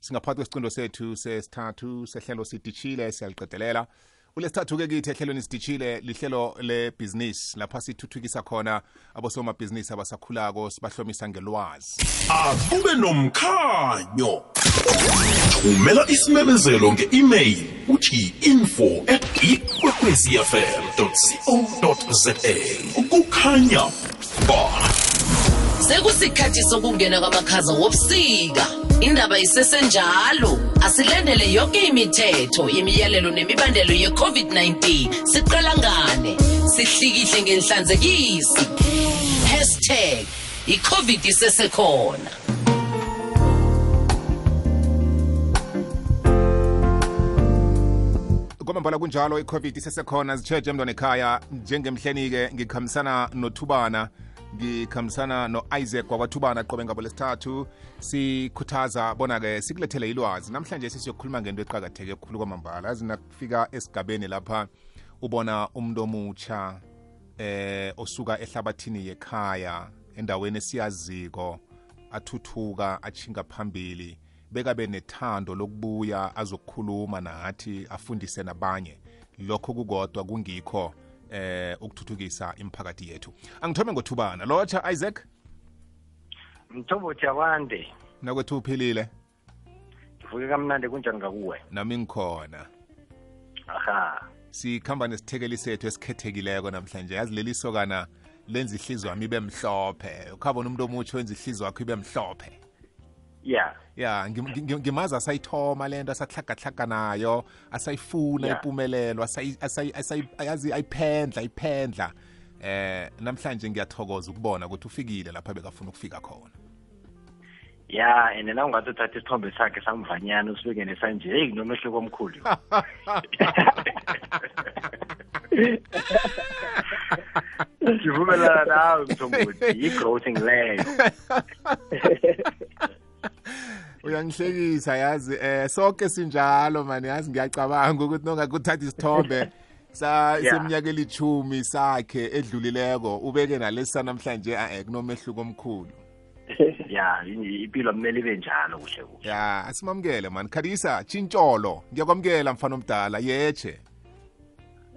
singaphakathi kwesiqindo sethu sesithathu sehlelo sidishile siyaliqedelela. Ulesithathu-ke kithi ehlelweni sidishile lihlelo lebhizinisi. Lapha sithuthukisa khona abosomabhizinisi abasakhulako sibahlomisa ngelwazi. Akube nomkhanyo. Thumela isimemezelo nge-email uthi info at ikwekwezfm co za kukhanya ba sekusikhathi sokungena kwamakhaza wobusika. Indaba isesenjalo. Asilandele yonke imithetho imiyalelo nemibandelo ye-covid-19. Siqalangane sihlikihle ngenhlanzekisi. Hashtag i-covid isesekhona. Kwamambala kunjalo i-covid isesekhona zitsheje mntwana ekhaya. Njengemhleni-ke ngikhambisana nothubana. Ngikhambisana no-isaac wakwathubana qobe ngabo lesithathu. Sikhuthaza bona-ke sikulethele ilwazi. Namhlanje sisiyokhuluma ngento eqakatheke khulu kwamambala. Azi nakufika esigabeni lapha ubona umuntu omutsha eh osuka ehlabathini yekhaya endaweni esiyaziko athuthuka achinga phambili bekabe nethando lokubuya azokukhuluma nathi afundise nabanye. Lokho kukodwa kungikho. Eh ukuthuthukisa imiphakathi yethu. Angithome ngothubana. Lotsha isaac? Mthombo jabande nakwethu uphilile? Ngivuke kamnandi kunjani ngakuwe? Nami ngikhona. Aha. Sikhamba nesithekeli sethu esikhethekileko namhlanje. Yazi leli sokana lenza ihliziyo wami ibe mhlophe. Ukhabona umuntu omutsho wenza ihliziyo wakho ibe mhlophe ya ya ngim- ngim- ngimazi asayithoma lento asahlagahlaga nayo asayifuna Yeah. impumelelo asayi- ayiphendla ayiphendla. Eh namhlanje ngiyathokoza ukubona ukuthi ufikile lapha bekafuna ukufika khona. Ya and na ungathi uthatha isithombe sakhe samvanyana usibeke nesanje heyi nomehluko omkhulu. Ngivumelana nawe mthombothi yi-growthing leyo uyangihlekisa yazi eh sonke sinjalo mani yazi ngiyacabanga ukuthi nongakuthatha isithombe seminyaka elithumi sakhe edlulileko ubeke nalesi namhlanje eh kunomehluko omkhulu. Ya impilo kumele ibe njalo kuhle kuhle. Ya asimamukele mani. Khalisa tshintsholo ngiyakwamukela mfana omdala yeche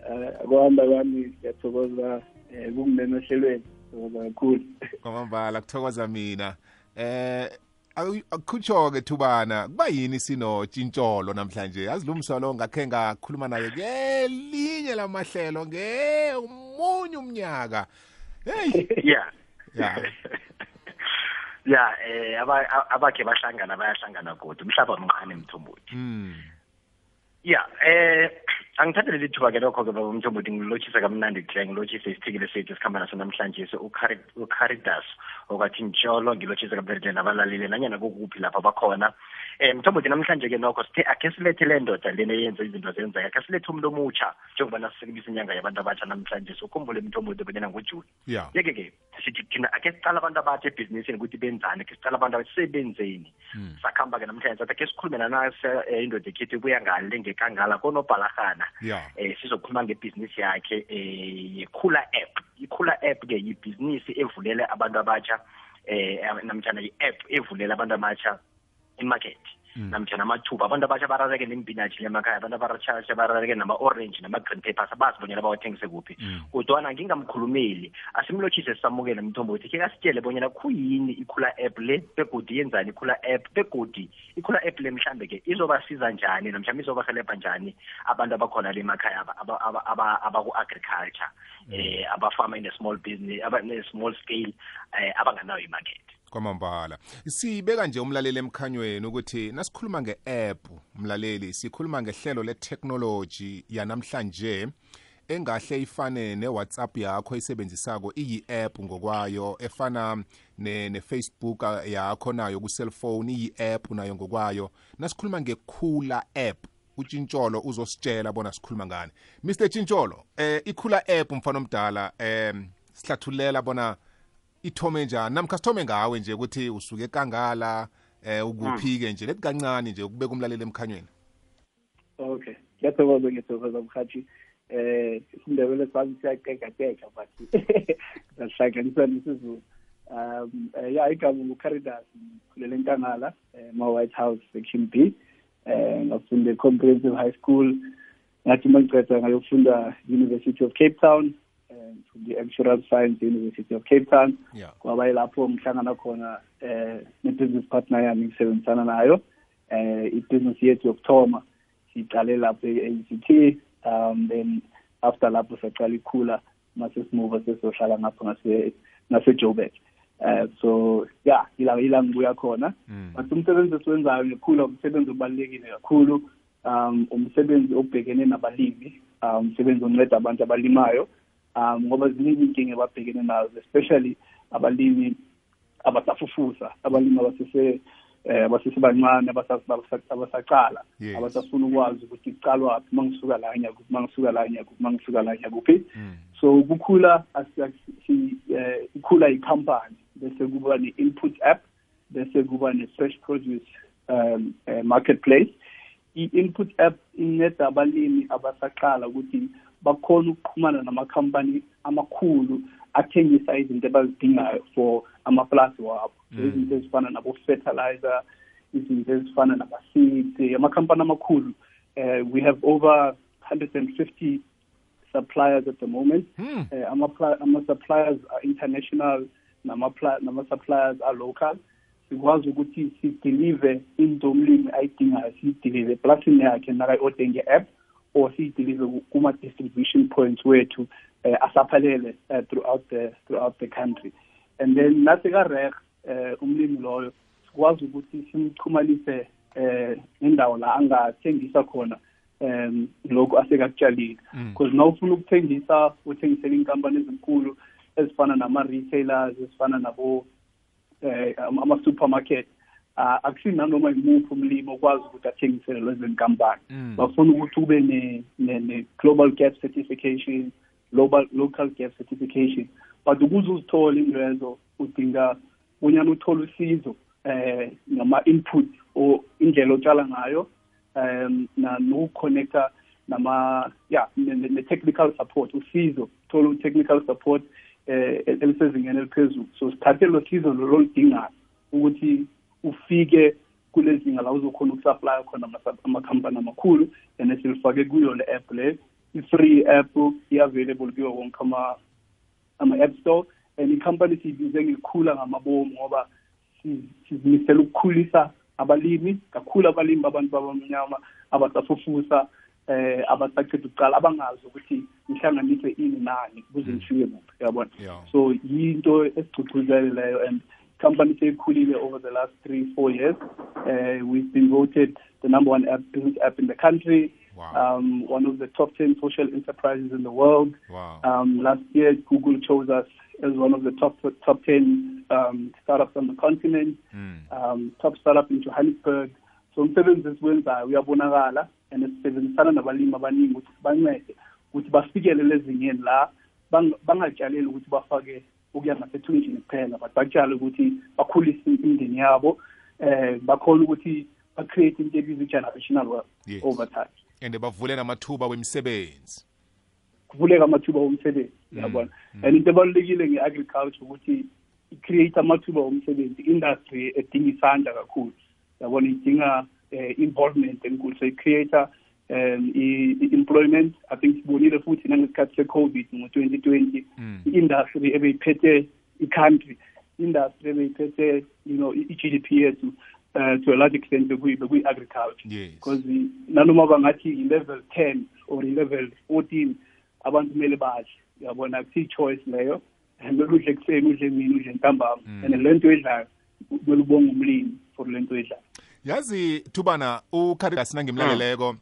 Eh, kwanda kwami siyathokoza um kungena ohlelweni thokoza kakhulu. Kwamambala kuthokoza mina. Eh awu- akutsho-ke thubana kuba yini sinotshintsholo namhlanje? Yazi lo msolo ngakhe ngakhuluma naye ngelinye lamahlelo ngemunye umnyaka. Heyi ya ya. Ya eh aba- a- abakhe bahlangana bayahlangana kodwa umhlaba mncane mthombothi. Mm. ya eh angithathe leli thuba ke lokho-ke baba umthombothi ngilotshise kamnandi hle ngilotshise isithikile sethu esikhamba naso namhlanje uCari- ucaritas okathi ntsholo ngilotshise kamnandi nabalalile nanyana kokuphi lapha bakhona. Um mthombothi namhlanje-ke nokho sithe akhe silethe le ndoda lena eyenza izinto zenzeka akhe silethe umuntu omutsha njengoba nasisekebisa inyanga yabantu abatsha namhlanje. Ukhumbule mthombothi bonyana ngujuni. Ya. Yeke-ke sithi thina akhe sicala abantu abatsha ebhizinisini ukuthi benzani ke sicala abantu abasebenzeni Mm. sakuhamba-ke namhlanje sathi akhe sikhulume nanase um indoda ekhethu ebuya ngale ngekangala konobhalahana ya. Eh sizokhuluma ngebhizinisi yakhe eh yekhula app. Ikhula app ke yibhizinisi evulela abantu abatsha eh namtjana i-app evulela abantu abatsha imarket Mm. namtjana amathuba abantu abasha barareke nembinatshi lemakhaya abantu abarasha barareke nama-orange nama-green papers abazi bonyana bawathengise kuphi Mm. kodwana ngingamkhulumeli asimlotshise samukele mthombothi ke kasitshele bonyana khuyini ikhula app le begodi yenzani ikhula app begodi ikhula app le mhlambe ke izobasiza njani namhlanje izobahelebha njani abantu abakhona le emakhaya aba- aba- aba- aba- abaku-agriculture eh abafama in a small business aba ne small scale. eh abanganayo imarket kwamambala. Sibeka nje umlaleli emkhanyweni ukuthi nasikhuluma nge-app mlaleli sikhuluma ngehlelo le-technology yanamhlanje engahle ifane ne-whatsapp yakho isebenzisako iyi-app ngokwayo efana ne- ne-facebook yakho nayo ku-cellphone iyi-app nayo ngokwayo. Nasikhuluma ngekhula app. Utshintsholo uzositshela bona sikhuluma ngani. Mr tshintsholo eh ikhula app mfana omdala em sihlathululela bona ithome njani? Namkha sithome ngawe nje ukuthi usuke kangala eh ukuphi-ke nje? Lethi kancane nje ukubeka umlaleli emkhanyweni. Okay. Ngiyathokoza ngiyathokoza mhathi. Um isindebele sami siyaqekaqeka but sasihlanganisa nesizulu. Um eh, ya igama ngucaritas ngikhulela enkangala eh, ma-white house section b. Um ngafunda e-comprehensive high school. Ngathi uma ngiceda ngayofunda university of cape town. Um the-actual science university of cape town. Yeah. Kwaba yilapho ngihlangana khona eh ne-business partner yami ngisebenzisana nayo eh i-business yethu yokuthoma siqale lapho e-ACT um then after lapho saqala ikhula mase simuva sesohlala ngapho ngase ngase-Joburg. Eh so ya ila ila ngibuya khona. But umsebenzi esiwenzayo ngikhula umsebenzi obalulekile kakhulu. Um umsebenzi obhekene nabalimi um umsebenzi onceda abantu abalimayo. um ngoba ziningi inkinga ababhekene nazo especially abalimi abasafufusa abalimi abasese eh abasesebancane abasa- abasa- abasaqala Yes. abasafuna ukwazi ukuthi kucalwa phi mangisuka la ngiyakuphi mangisuka la ngiyakuphi mangisuka la ngiyakuphi so kukhula asi- asi- si- eh, ikhula ikhampani bese kuba ne-input app bese kuba ne-fresh produce um eh, marketplace. I-input app inceda abalimi abasaqala ukuthi bakhona ukuxhumana namakhampani amakhulu athengisa izinto abazidingayo for amaplasi wabo. So izinto ezifana nabo-fertilizer izinto ezifana nama-seed amakhampani amakhulu uh, we have over 150 suppliers at the moment. Hmm. uh, ama-suppliers are international nama-suppliers are local. Sikwazi ukuthi sidelive into umlimi ayidingayo siyidelive eplasini yakhe nakayi-ode nge-app or siyidelive ku- kuma-distribution points wethu uh, asaphalele uh, throughout the throughout the country. And then nasekareh uh, umlimi loyo sikwazi ukuthi simchumalise eh indawo la angathengisa khona um lokhu asekakutshalile. Because nawufuna ukuthengisa uthengisela inkampani ezinkulu ezifana nama-retailers ezifana nabo eh ama- ama-supermarket uh, akusizi nanoma yimuphi umlimi okwazi ukuthi athengisele lezi nkampani. Bafuna ukuthi ube ne- ne- ne-global gap certification global local gap certification. But ukuze uzithole ingrezo udinga unyana uthole usizo eh ngama-input or indlela otshala ngayo um na nokuconnecta nama ya ne-technical ne-technical support usizo thola u-technical support eh elisezingeni eliphezulu. So sithathe lo sizo lolo lidingayo ukuthi ufike kule zinga la uzokhona ukusupply khona ama- amakhampani amakhulu and silifake kuyo le app le. I-free app i-available kuyo wonke ama ama-app store and ikhampani siyibize ngikhula ngamabomu ngoba si- sizimisela ukukhulisa abalimi kakhulu abalimi babantu babamnyama abasafufusa eh abasaqeda ukuqala abangazi ukuthi ngihlanganise ini nani kuze ngifike kuphi yabona? Yeah. so yinto esigcugcuzele leyo and company seyikhulile over the last three four years uh, we've been voted the number one app business app in the country Wow. um, one of the top 10 social enterprises in the world Wow. um, last year, Google chose us as one of the top top 10 um, startups on the continent, um, top startup in Johannesburg. So umsebenzi esiwenzayo uyabonakala and sisebenzisana nabalimi abaningi ukuthi sibancede ukuthi bafikelele ezingeni la bang- bangatshaleli ukuthi bafake ukuya ngasethunjini kuphela but batshale ukuthi bakhulise imindeni yabo eh bakhona ukuthi ba-create into ebizwa i-generational wealth Yes. over time. And bavule namathuba wemisebenzi. Kuvuleka amathuba omsebenzi yabona? And into ebalulekile nge-agriculture ukuthi i-create amathuba omsebenzi industry edinga isandla kakhulu. Yabona idinga eh, involvement enkulu. So i-creator um i- i-employment i think sibonile futhi nangesikhathi se-covid ngo-2020 i-industry ebeyiphethe i-country industry ebeyiphethe you know i-GDP yethu uh, to a large extent bekuyi-agriculture. Because Yes. nanoma bangathi i-level ten or i-level 14 abantu kumele badle. Yabona akusiyi choice leyo. And udle ekuseni udle emini udle ntambama. And le nto edlayo kumele ubonge umlimi for le nto edlayo. Yazi thubana ucaritas nangimlaleleko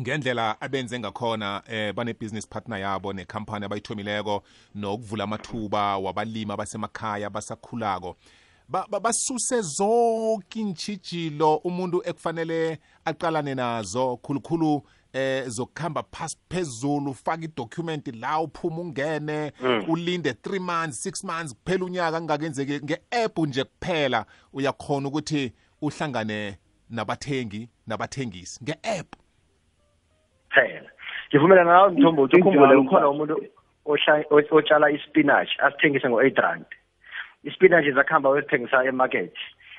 ngendlela abenze ngakhona eh bane-business partner yabo nekhampani abayithomileko nokuvula amathuba wabalimi abasemakhaya basakhulako ba- ba- basuse zonke intshijilo umuntu ekufanele aqalane nazo khulukhulu eh zokuhamba phasi phezulu ufake idocument la uphuma ungene ulinde 3 months 6 months kuphela unyaka kungakenzeki nge-app nje kuphela uyakhona ukuthi uhlangane nabathengi nabathengisi nge-app. Phela ngivumelana nawe mthombo ukuthi ukhumbule Injalo ukhona mfana. umuntu ohla- o- otshala ispinach asithengise ngo-eight rand. Ispinatshi zakuhamba wesithengisa emarket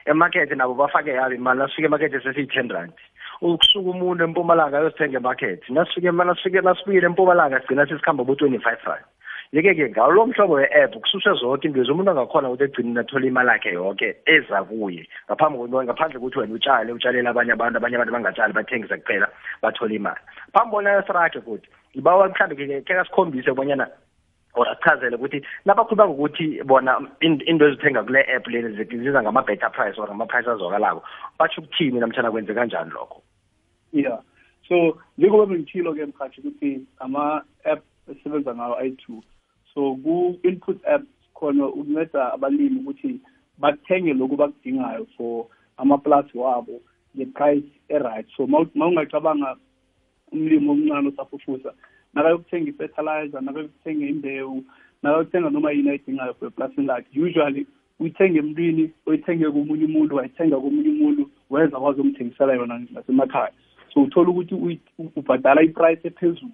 emarket nabo bafake yabo imali nasifika emarket sesiyi-ten rand. Ukusuka umuntu empumalanga ayosithenga emarket nasifike nasifike nasifike empumalanga sigcina sesikhamba bo-twenty-five rand. Yeke-ke ngawo lo mhlobo we-app kususwe zonke into umuntu angakhona ukuthi egcinini athole imali yakhe yonke eza kuye. Ngaphambi ngaphandle kokuthi wena utshale utshalele abanye abantu abanye abantu bangatshali bathengise kuphela bathole imali. Phambi bona sirage futhi ngibawa mhlawumbe ke kasikhombise bonyana or achazele ukuthi nabakhuluma ngokuthi bona into ezithenga kule app leni ziza ngama-better price or ngama-price azwakalako batsho ukuthini namtshana kwenze kanjani lokho? Yeah. So njengoba bengitshilo-ke mhathi ukuthi ama-app esebenza ngawo ayi-two so ku-input app khona ukunceda abalimi ukuthi bathenge lokhu bakudingayo for amaplasi wabo nge-price e-right. So ma ungacabanga umlimi omncane osafufusa nakayokuthenga i-fertilizer nakayokuthenga imbewu nakayokuthenga noma yini ayidingayo for eplasini lakhe usually uyithenge emntwini oyithenge komunye umuntu wayithenga komunye umuntu weza kwazi umthengisela yona nasemakhaya. So uthola ukuthi ubhadala iprice ephezulu.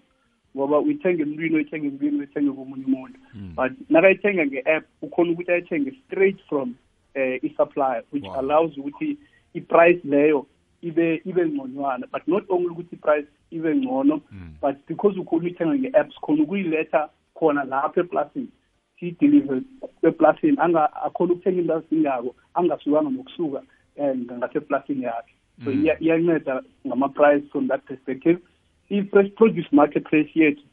Ngoba uyithenge emntwini oyithenge emntwini oyithenge komunye umuntu. But nakayithenga nge-app ukhona ukuthi ayithenge straight from uh, i-supplier which wow. allows ukuthi i-price leyo ibe ibe ngconywana. But not only ukuthi i-price ibe ngcono mm. but because ukhona uyithenga nge-apps khona ukuyiletha khona lapha eplasini siyi-deliver eplasini akhona ukuthenga into azidingako angasukanga nokusuka um ngaseplasini yakhe. So iyanceda ngama-price from that perspective. I-fresh produce marketplace yethu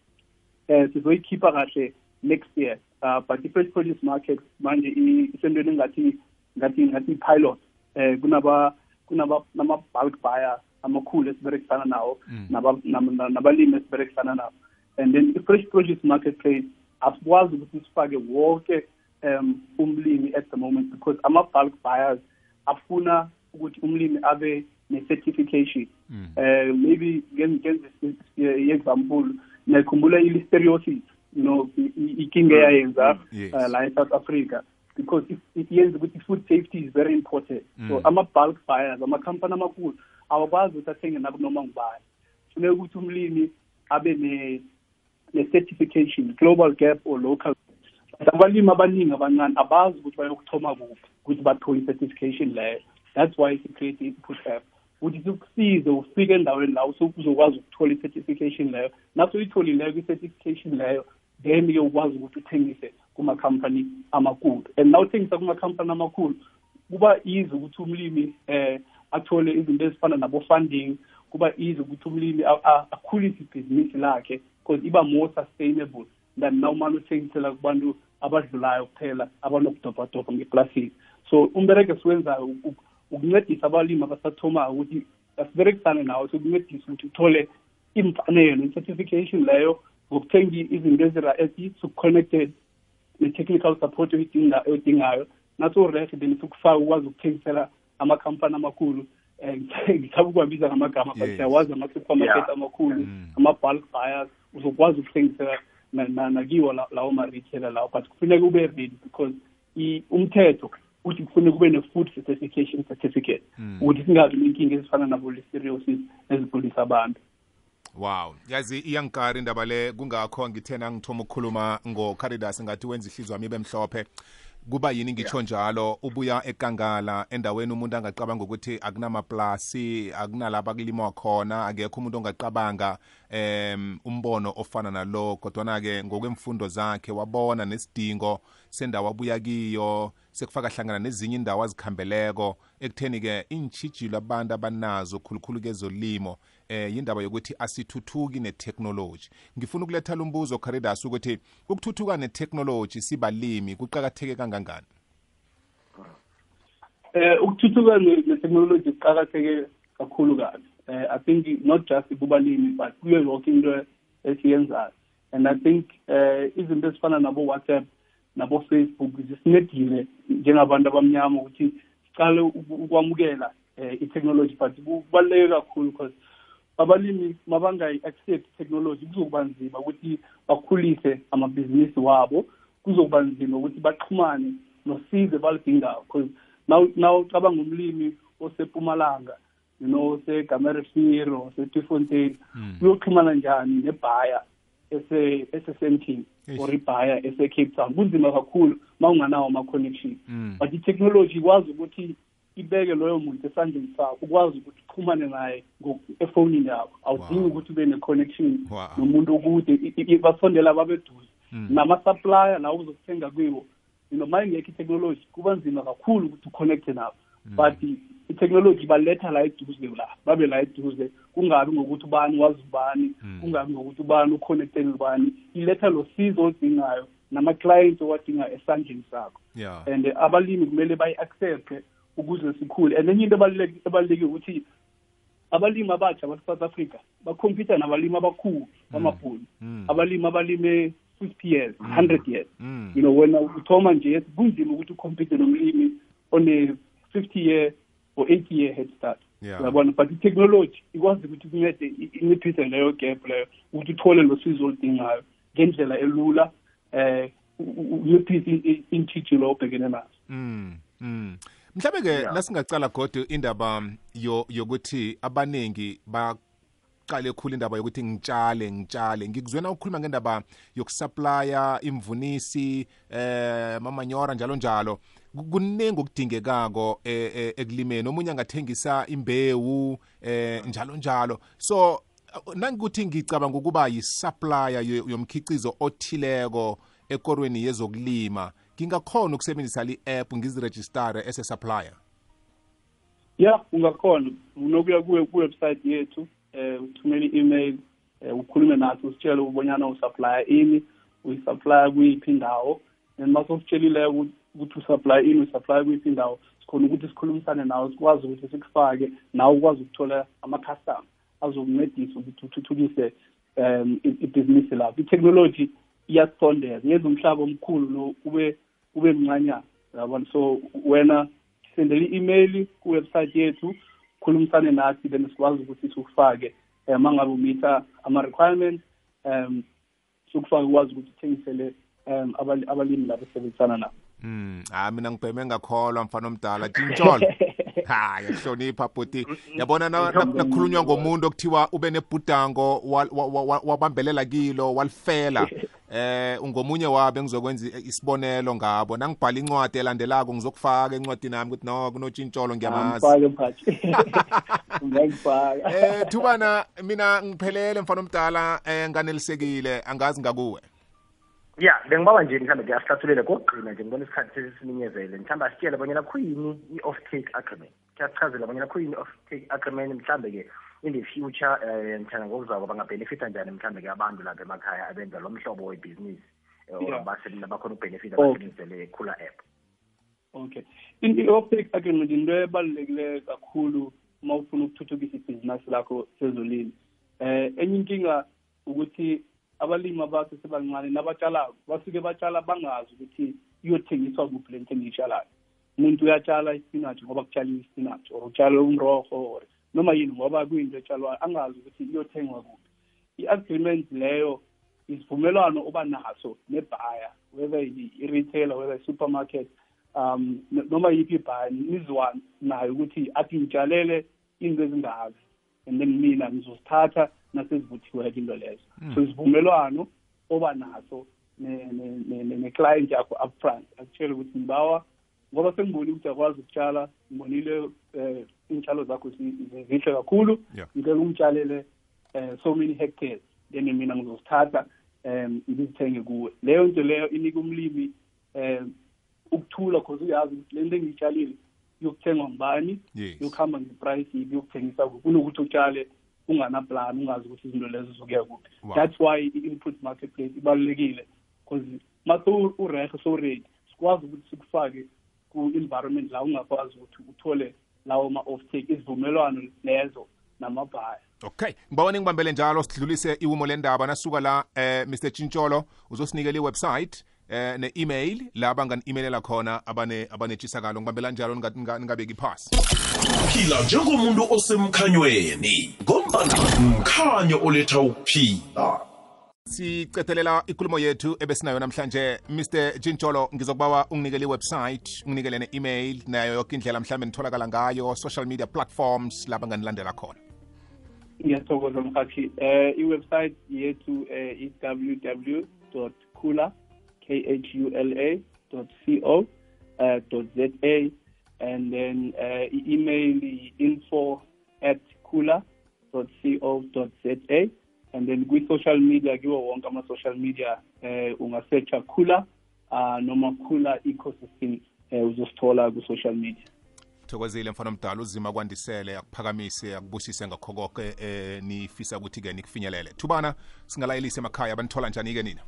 um sizoyikhipha kahle next year. Uh, but i-fresh produce market manje isentweni engathi ngathi ngathi i-pilot um kunaba kunaba nama-bulk buyer amakhulu esiberekisana nawo nabalimi esiberekisana nabo. And then i-fresh produce marketplace asikwazi ukuthi sifake wonke um umlimi at the moment because ama-bulk buyers afuna ukuthi umlimi abe ne-certification. Mm. uh, maybe ngenze i-example nayikhumbula i-listeriosis you know ikinga eyayenza uh, la e-south africa. Because yenza ukuthi food safety is very important. Mm. so ama-bulk buyers amakhampani amakhulu awakwazi ukuthi athenge nabo noma ngubani. Funeka ukuthi umlimi abe ne-certification global gap or local. Abalimi abaningi abancane abazi ukuthi bayokuthoma kuphi ukuthi bathole i-certification leyo. That's why si-create i-input app ukuthi sikusize ufike endaweni la uzokwazi ukuthola i-certification leyo. Naso uyitholileko i-certification leyo then-ke ukwazi ukuthi uthengise kumakhampani amakhulu. And na uthengisa kumakhampani amakhulu kuba easy ukuthi umlimi eh athole izinto ezifana nabo-funding. Kuba easy ukuthi umlimi akhulise ibhizinisi lakhe because iba more sustainable than na umane uthengisela kubantu abadlulayo kuphela abanokudobhadobha ngeplasini so umbereke siwenzayo ukuncedisa abalimi abasathomayo ukuthi asiberekisane nawo sokuncedisa ukuthi uthole imfanelo i-certification leyo ngokuthenga izinto ezisuconnected ne-technical support oyidingayo. Naso rehe then sikufaka ukwazi ukuthengisela amakhampani amakhulu um ngithaba ukuwabiza ngamagama but siyawazi ama-supermarket amakhulu ama-bulk buyers uzokwazi ukuthengisela nakiwo lawo ma-retailer lawo but kufuneka ube ready because umthetho uthi kufuneka ube ne-food certification certificate ukuthi singabi nenkinga ezifana nabo-listeriosis ezigulisa abantu. Wow. Yazi iyangikari indaba le kungakho ngithena ngithoma ukukhuluma ngocaridas ngathi wenza ihlizwa wami ibe mhlophe. Kuba yini? Ngitsho njalo ubuya ekangala endaweni umuntu angacabanga ukuthi akunamaplasi akunalapha kulimwa khona akekho umuntu ongacabanga um umbono ofana nalo kodwana-ke ngokwemfundo zakhe wabona nesidingo sendawo abuya kiyo sekufaka hlangana nezinye indawo azikhambeleko. Ekutheni-ke iintshijilo abantu abanazo khulukhulu kezolimo eh yindaba yokuthi asithuthuki netechnology ngifuna ukuletha lumbuzo caridas ukuthi ukuthuthuka netechnology sibalimi kuqakatheke kangangani? Eh ukuthuthuka netechnology kuqakatheke kakhulu kabi. Eh i think not just kubalimi but kuyo yonke into esiyenzayo. And i think eh izinto ezifana nabo WhatsApp nabo Facebook zisincedile njengabantu abamnyama ukuthi siqale ukwamukela eh i-technology but kubaluleke kakhulu because abalimi mabangayi-accept technology kuzokuba nzima ukuthi bakhulise amabhizinisi wabo kuzokuba nzima ukuthi baxhumane nosize baludingayo because na ucabanga umlimi osepumalanga you know osegamerefir osetefontein uyoxhumana njani nebhaya ese ese-Sandton Eish. or ibhaya ese-Cape Town kunzima kakhulu mawunganawo ama-connection Mm. but i-technology ikwazi ukuthi ibeke loyo muntu esandleni sakho ukwazi ukuthi uxhumane naye ngo- efonini yakho awudingi Wow. ukuthi ube ne-connection Wow. nomuntu okude I- i- basondela babeduze Mm. nama-supplier la uzokuthenga kiwo you know ma ingekho i-technology kuba nzima kakhulu ukuthi uconnecte nabo but i- i-technology baletha la eduze la babe la eduze. Kungabi ngokuthi ubani wazi ubani kungabi ngokuthi ubani uconnecte ubani. Iletha lo sizo odingayo nama-clients owadingayo esandleni sakho. Yeah. And eh, abalimi kumele bayi-accepte ukuze sikhule. And enye into ebaluleke- ebalulekile ukuthi abalimi abatsha base-south africa bakhompyutha nabalimi abakhulu bamabhunu. Mm. abalimi abalime fifty years hundred years. Mm. you know wena uthoma nje kunzima ukuthi ukhompyuthe nomlimi one-fifty year or eighty year head start Yeah. uyabona but i-technology ikwazi ukuthi kuncede i- inciphise leyo gap leyo ukuthi uthole lo sizo oludingayo ngendlela elula eh u- u- unciphise i- i- iintshijilo obhekene nazo Mm. Mm. Mhlawumbe ke Yeah. lasingacala godwa indaba yo yokuthi abaningi baqale khulu indaba yokuthi ngitshale ngitshale ngikuzwena ukukhuluma ngendaba yokusupplya imvunisi eh mamanyora njalo njalo Ku- kuningi okudingekako eh, eh, ekulimeni. Omunye angathengisa imbewu eh njalo njalo. So nangikuthi ngicabanga ukuba yi-supplier yo- yomkhicizo othileko ekorweni yezokulima ngingakhona ukusebenzisa li-app ngizirejistare ese-supplier ya ungakhona. Unokuya kuwe kuwebsite yethu eh uthumele i-email eh ukhulume nathi usitshele ubonyana usupply ini uyisupply kuyiphi indawo. And mase usitshelile ukuthi usupply ini usupply kuyiphi indawo sikhona ukuthi sikhulumisane nawe sikwazi ukuthi sikufake nawe ukwazi ukuthola ama-customer azokuncedisa ukuthi uthuthukise um i- ibhizinisi lakho. I-technology iyasondeza yenza umhlaba omkhulu lo ube ube mncanyana yabona? So wena sendele i-email kuwebsite yethu khulumisane nathi then sikwazi ukuthi sikufake um mangabe umitha ama-requirements um sikufake ukwazi ukuthi uthengisele um abali- abalimi labo esebenzisana nabo. Mm, ah mina ngibheme ngakholwa mfana omdala tintsholo ha yakuhlonipha bhuti yabona na- na- nakukhulunywa ngomuntu okuthiwa ube nebhudango wa- wa- wa- wa- wabambelela kilo walifela. Eh ungomunye wabe ngizokwenza i- isibonelo ngabo. Nangibhala incwadi elandelako ngizokufaka encwadini nami ukuthi no kunotshintsholo ngiyamazi. Ngifake mhathi ungangifaka eh thubana mina ngiphelele mfana omdala eh nganelisekile. Angazi ngakuwe. Ya bengibawa nje mhlawumbe ke asihlathulele kokugqina nje ngibona isikhathi sesisiminyezele mhlawumbe asitshele bonyana khuyini i-off take agreement. Kuyasichazela bonyana khuyini i-off take agreement mhlawumbe ke in the future um mthana ngokuzako bangabhenefitha njani mhlawumbe ke abantu lapha emakhaya abenza lo mhlobo webhizinisi basebenza bakhona ukubhenefitha basebenzise le khula app. Okay. I-optic agreement into ebalulekile kakhulu uma ufuna ukuthuthukisa ibhizinisi lakho sezolimo. Eh enye inkinga ukuthi abalimi abakhe sebancane nabatshalayo basuke batshala bangazi ukuthi iyothengiswa kuphi le nto engiyitshalayo. Umuntu uyatshala ispinatshi ngoba kutshaliwe ispinatshi or utshale umroho or noma yini ngoba kuyinto etshalwayo angazi ukuthi iyothengwa kuphi. I-agreement leyo isivumelwano oba naso nebhaya whether i- i-retailer whether i-supermarket um n- noma yiphi ibhaya nizwa nayo ukuthi athi ngitshalele into ezingazi and then mina ngizosithatha nasezivuthiweko into lezo. So isivumelwano oba naso ne- ne- ne- ne- ne-client yakho upfront. Akutshele ukuthi ngibawa ngoba sengibonile ukuthi akwazi ukutshala ngibonile um iy'tshalo zakho zi- zi- zihle kakhulu. Ngicela ungitshalele um so many hectares then mina ngizozithatha um ngizithenge kuwe. Leyo nto leyo inika umlimi um ukuthula cause uyazi ukuthi le nto engiyitshalile yokuthengwa ngibani yokuhamba ngeprice yibi yokuthengisa kunokuthi utshale unganaplan ungazi ukuthi izinto lezo zokuya kuphi Wow. that's why i-input marketplace ibalulekile because mase urehe so-ready sikwazi ukuthi sikufake ku-environment la ungakwazi ukuthi uthole lawo ma-off take izivumelwano lezo namabhaya okay ngibawa ningibambele njalo sidlulise iwumo lendaba nasuka la eh Mr Chintsholo uzosinikela iwebsite eh ne-email la bangani-emailela khona abane abanetshisakalo ngibambela njalo ninga- ninga- ningabeki phasi. Phila njengomuntu osemkhanyweni ngombana mkhanyo oletha ukuphila. Sicethelela ikulumo yethu ebesinayo namhlanje. Mr jintsholo ngizokubawa unginikele iwebsite unginikele ne-email nayo yoke indlela mhlawumbe nitholakala ngayo social media platforms lapha nganilandela khona. Ngiyathokoza mhathi eh iwebsite yethu eh is www.kula k a uh, za and then uh, i-email info at kula co za and then kwi-social media kiwo wonke ama-social media eh ungasearcha khula uh, noma khula ecosystem eh uzosithola ku-social media. Thokozile mfana mdala uzima kwandisele akuphakamise akubusise ngakho konke eh nifisa ukuthi-ke nikufinyelele. Thubana singalayelise emakhaya banithola njani-ke nina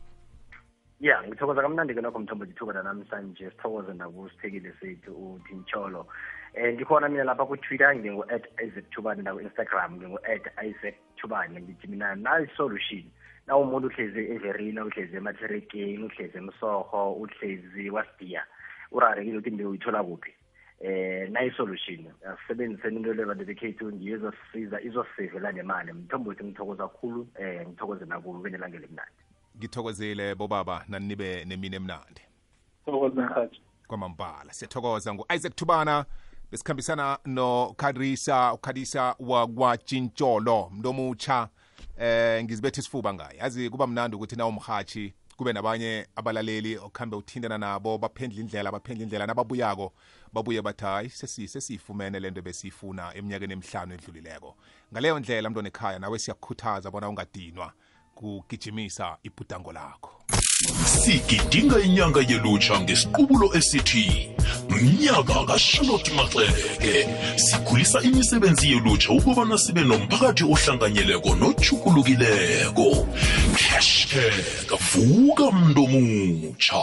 ya ngithokoza kamnandi-ke nokho mthombo lithuba lanamhlanje sithokoze nakusithekile sethu uthintsholo um ngikhona mina lapha ku-twitter ngingu-at isaac thubane naku-instagram ngingu-at isaac thubane. Ngithi mina nayi-solution na umuntu uhlezi everina uhlezi ematherekeni uhlezi emsoho uhlezi wasidiya urarekile ukuthi mbe uyithola kuphi. Eh nayi-solution. Asisebenziseni into le bantu bekhethu ngiyo izosisiza izosisevela nemali. Mthombo ngithokoza kakhulu um ngithokoze nakubo benelanga elimnandi ngithokozile bobaba naninibe nemini emnandi. Thokoza mhathi kwamambala siyathokoza ngu-isaac thubana besikhambisana nokharisa ukharisa wakwatshintsholo mntu omutsha eh ngizibethe isifuba ngaye. Yazi kuba mnandi ukuthi na umhathi kube nabanye abalaleli okuhambe uthintana nabo baphendla indlela baphendla indlela nababuyako babuye bathi hayi sesi- sesiyifumene lento ebesiyifuna eminyakeni emihlanu edlulileko. Ngaleyo ndlela mntu nekhaya nawe siyakukhuthaza bona ungadinwa. Kugijimisa ibhudango lakho. Sigidinga inyanga yelutsha ngesiqubulo esithi mnyaka kashalotte maxeke sikhulisa imisebenzi yelutsha ukubana sibe nomphakathi ohlanganyeleko nochukulukileko hashtag vuka mntu omutsha